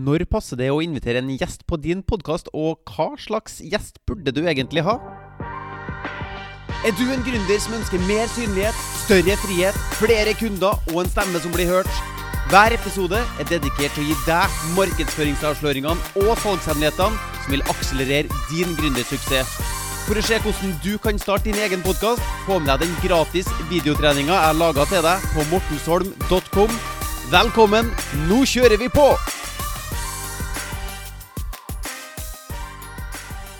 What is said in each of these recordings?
Når passer det å invitere en gjest på din podkast, og hva slags gjest burde du egentlig ha? Er du en gründer som ønsker mer synlighet, større frihet, flere kunder og en stemme som blir hørt? Hver episode er dedikert til å gi deg markedsføringsavsløringene og salgshemmelighetene som vil akselerere din gründersuksess. For å se hvordan du kan starte din egen podkast, få med deg den gratis videotreninga jeg laga til deg på mortensholm.com. Velkommen, nå kjører vi på!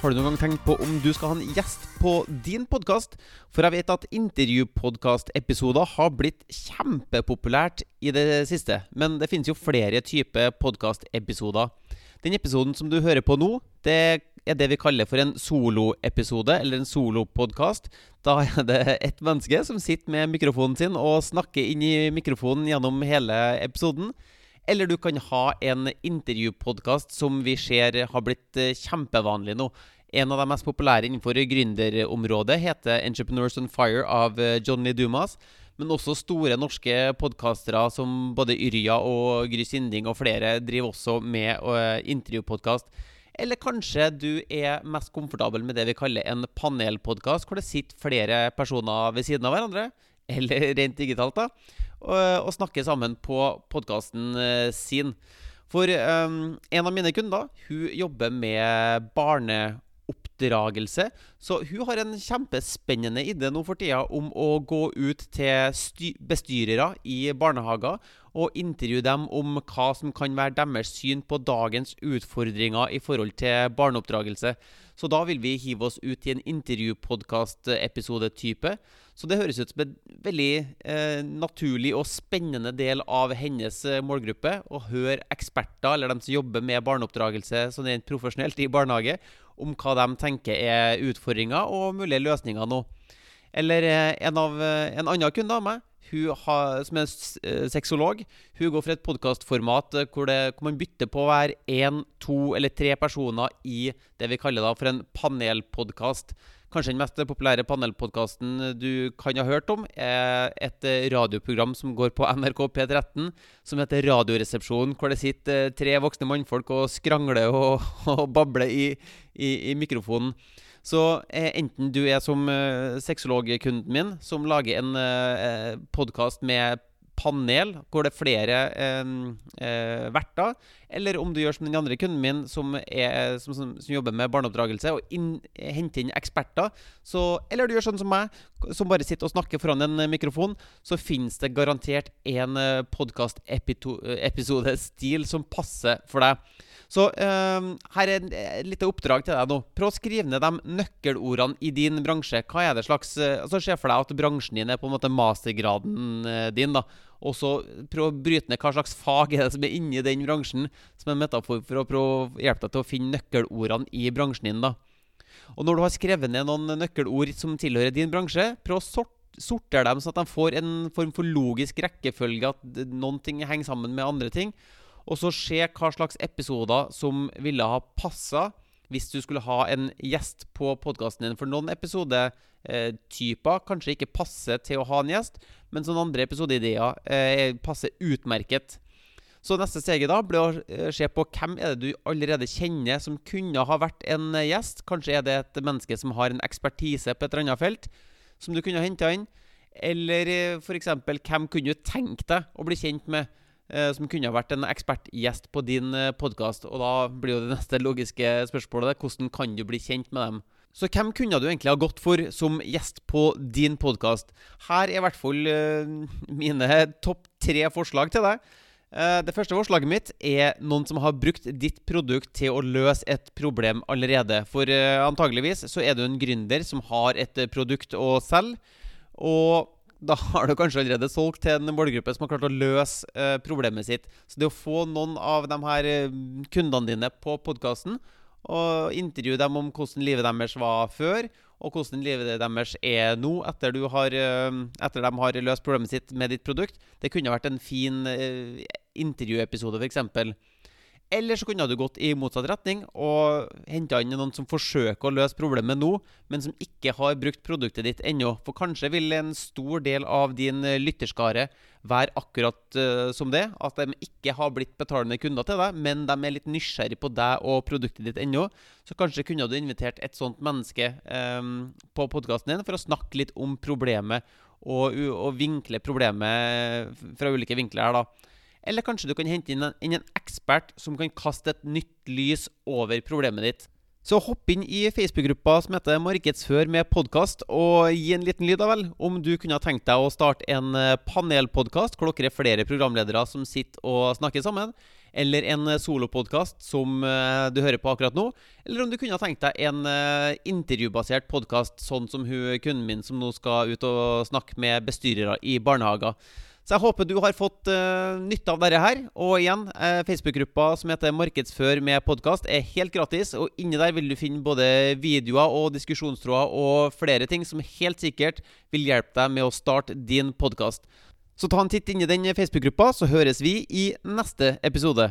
Har du noen gang tenkt på om du skal ha en gjest på din podkast? For jeg vet at intervjupodkastepisoder har blitt kjempepopulært i det siste. Men det finnes jo flere typer podkastepisoder. Den episoden som du hører på nå, det er det vi kaller for en soloepisode, eller en solopodkast. Da er det ett menneske som sitter med mikrofonen sin og snakker inn i mikrofonen gjennom hele episoden. Eller du kan ha en intervjupodkast som vi ser har blitt eh, kjempevanlig nå. En av de mest populære innenfor gründerområdet heter 'Entrepreneurs on Fire' av eh, Johnny Dumas. Men også store norske podkastere som både Yrja og Gry Sinding og flere driver også med uh, intervjupodkast. Eller kanskje du er mest komfortabel med det vi kaller en panelpodkast, hvor det sitter flere personer ved siden av hverandre, eller rent digitalt, da og, snakke sammen på podkasten eh, sin. For um, en av mine kunder hun jobber med barneoppdragelse. Så hun har en kjempespennende idé nå for tida om å gå ut til bestyrere i barnehager og intervjue dem om hva som kan være deres syn på dagens utfordringer i forhold til barneoppdragelse. Så da vil vi hive oss ut i en intervjupodkast-episode-type. Så det høres ut som en veldig eh, naturlig og spennende del av hennes eh, målgruppe å høre eksperter, eller dem som jobber med barneoppdragelse sånn rent profesjonelt i barnehage, om hva de tenker er utfordringer og mulige løsninger nå. Eller eh, en, av, eh, en annen kunde av meg har, som er eh, sexolog, hun går for et podkastformat hvor, hvor, man bytter på å være én, to eller tre personer i det vi kaller for en panelpodkast. Kanskje den mest populære panelpodkasten du kan ha hørt om, er et eh, radioprogram som går på NRK P13, som heter Radioresepsjonen, hvor det sitter tre voksne mannfolk og skrangler og, og babler i, i, i mikrofonen. Så eh, enten du er som eh, sexologkunden min, som lager en eh, podkast med panel, hvor det er flere eh, eh, verter, eller om du gjør som den andre kunden min, som, er, som, som, som jobber med barneoppdragelse, og inn, henter inn eksperter. Så, eller du gjør sånn som meg, som bare sitter og snakker foran en mikrofon, så finnes det garantert en podkast-episode-stil som passer for deg. Så uh, her er et lite oppdrag til deg nå. Prøv å skrive ned de nøkkelordene i din bransje. Hva er det slags uh, altså Se for deg at bransjen din er på en måte mastergraden uh, din. da og så prøv å bryte ned hva slags fag er det som er inni den bransjen, som en metafor for å prøve å hjelpe deg til å finne nøkkelordene i bransjen din. da. Og når du har skrevet ned noen nøkkelord som tilhører din bransje, prøv å sort, sortere dem sånn at de får en form for logisk rekkefølge, at noen ting henger sammen med andre ting. Og så se hva slags episoder som ville ha passa hvis du skulle ha en gjest på podkasten din. For noen episodetyper eh, kanskje ikke passer til å ha en gjest, men sånne andre episodeideer eh, passer utmerket. Så neste steget da blir å eh, se på hvem er det du allerede kjenner som kunne ha vært en gjest. Kanskje er det et menneske som har en ekspertise på et eller annet felt, som du kunne ha henta inn. Eller f.eks. hvem kunne du tenkt deg å bli kjent med? Eh, som kunne ha vært en ekspertgjest på din eh, podkast. Og da blir jo det neste logiske spørsmålet hvordan kan du bli kjent med dem? Så hvem kunne du egentlig ha gått for som gjest på din podkast? Her er i hvert fall uh, mine topp tre forslag til deg. Det første forslaget mitt er noen som har brukt ditt produkt til å løse et problem allerede. For antageligvis så er du en gründer som har et produkt å selge. Og da har du kanskje allerede solgt til en målgruppe som har klart å løse eh, problemet sitt. Så det å få noen av de her eh, kundene dine på podkasten og intervjue dem om hvordan livet deres var før, og hvordan livet deres er nå etter, har, eh, etter de har løst problemet sitt med ditt produkt, det kunne vært en fin eh, intervjuepisode, f.eks. Eller så kunne du gått i motsatt retning og henta inn noen som forsøker å løse problemet nå, men som ikke har brukt produktet ditt ennå. For kanskje vil en stor del av din lytterskare være akkurat uh, som det. At de ikke har blitt betalende kunder til deg, men de er litt nysgjerrig på deg og produktet ditt ennå. Så kanskje kunne du invitert et sånt menneske um, på podkasten din for å snakke litt om problemet og, og vinkle problemet fra ulike vinkler her, da. Eller kanskje du kan hente inn en, inn en ekspert som kan kaste et nytt lys over problemet ditt. Så hopp inn i Facebook-gruppa som heter Markedsfør med podkast, og gi en liten lyd, da vel, om du kunne tenkt deg å starte en eh, panelpodkast hvor dere er flere programledere som sitter og snakker sammen, eller en eh, solopodkast som uh, du hører på akkurat nå, eller om du kunne tenkt deg en intervjubasert podkast, sånn som hun, kunden min som nå skal ut og snakke med bestyrere i barnehager. Så jeg håper du har fått uh, nytte av dette her. Og igjen, uh, Facebook-gruppa som heter Markedsfør med podkast, er helt gratis. Og inni der vil du finne både videoer og diskusjonstråder og flere ting som helt sikkert vil hjelpe deg med å starte din podkast. Så ta en titt inn i den Facebook-gruppa, så høres vi i neste episode.